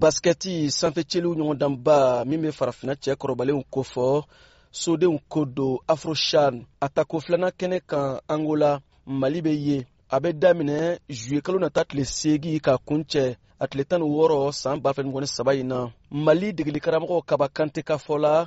basikɛti sanfɛciliw ɲɔgɔndanba min bɛ farafinna cɛ kɔrɔbalenw kofɔ sodenw ko don afroshan a tako filanan kɛnɛ kan angola mali bɛ ye a bɛ daminɛ zuye kalo nata tile seegin ka kuncɛ a tile tan ni wɔɔrɔ san ba fila ni mugan ni saba in na mali degelikaramɔgɔ kaba kante ka fɔ la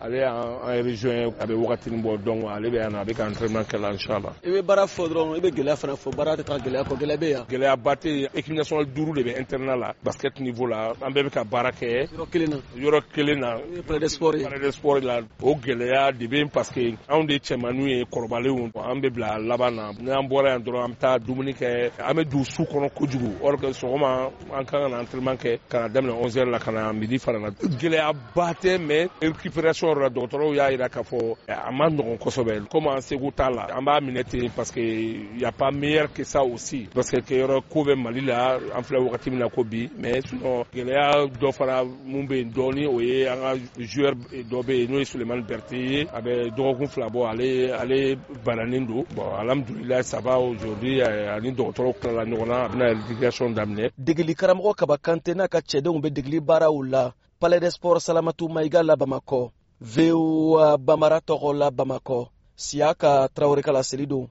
ale y'an region ye a bɛ wagatinin bɔ donc ale bɛ yan a bɛ ka entraînement kɛ la inchallah i bɛ baara fɔ dɔrɔn i bɛ gɛlɛya fana fɔ baara tɛ taa gɛlɛya kɔ gɛlɛya bɛ yan gɛlɛyaba tɛ yen équipe nationale duuru de bɛ internat la basket niveau la an bɛɛ bɛ ka baara kɛ yɔrɔ kelen na yɔrɔ kelen na palais de sport ye palais de sport la o gɛlɛya de bɛ yen parce que anw de cɛmanninw ye kɔrɔbalenw an bɛ bila laban na n'an bɔra yan dɔrɔn an bɛ taa dumuni kɛ an bɛ don su kɔnɔ kojugu or que sɔgɔma an ka kan ka entraînement kɛ ka na daminɛ 11 heures la ka na midi fana na gɛlɛyaba tɛ mais récupération yɔrɔ la dɔgɔtɔrɔw y'a jira k'a fɔ eh, a ma nɔgɔn kosɛbɛ comme an seko t'a la an b'a minɛ ten parce que y a pas meilleur que ça aussi parce que kɛyɔrɔ ko bɛ mali la an filɛ wagati min na ko bi mais sinon gɛlɛya dɔ fana mun bɛ yen dɔɔni o ye an ka joueur dɔ bɛ yen n'o ye Sulemani Berete ye a bɛ dɔgɔkun fila bɔ ale ale bananen don bon alhamdulila saba aujourd'hui eh, ani dɔgɔtɔrɔw tilala ɲɔgɔn na a bɛna éducation daminɛ degeli karamɔgɔ kaba kante n'a ka cɛdenw bɛ degeli baaraw la palais de sport salamatu mayiga la bamakɔ voa bamara tɔgɔ la bamakɔ siya ka tarawele kala seli don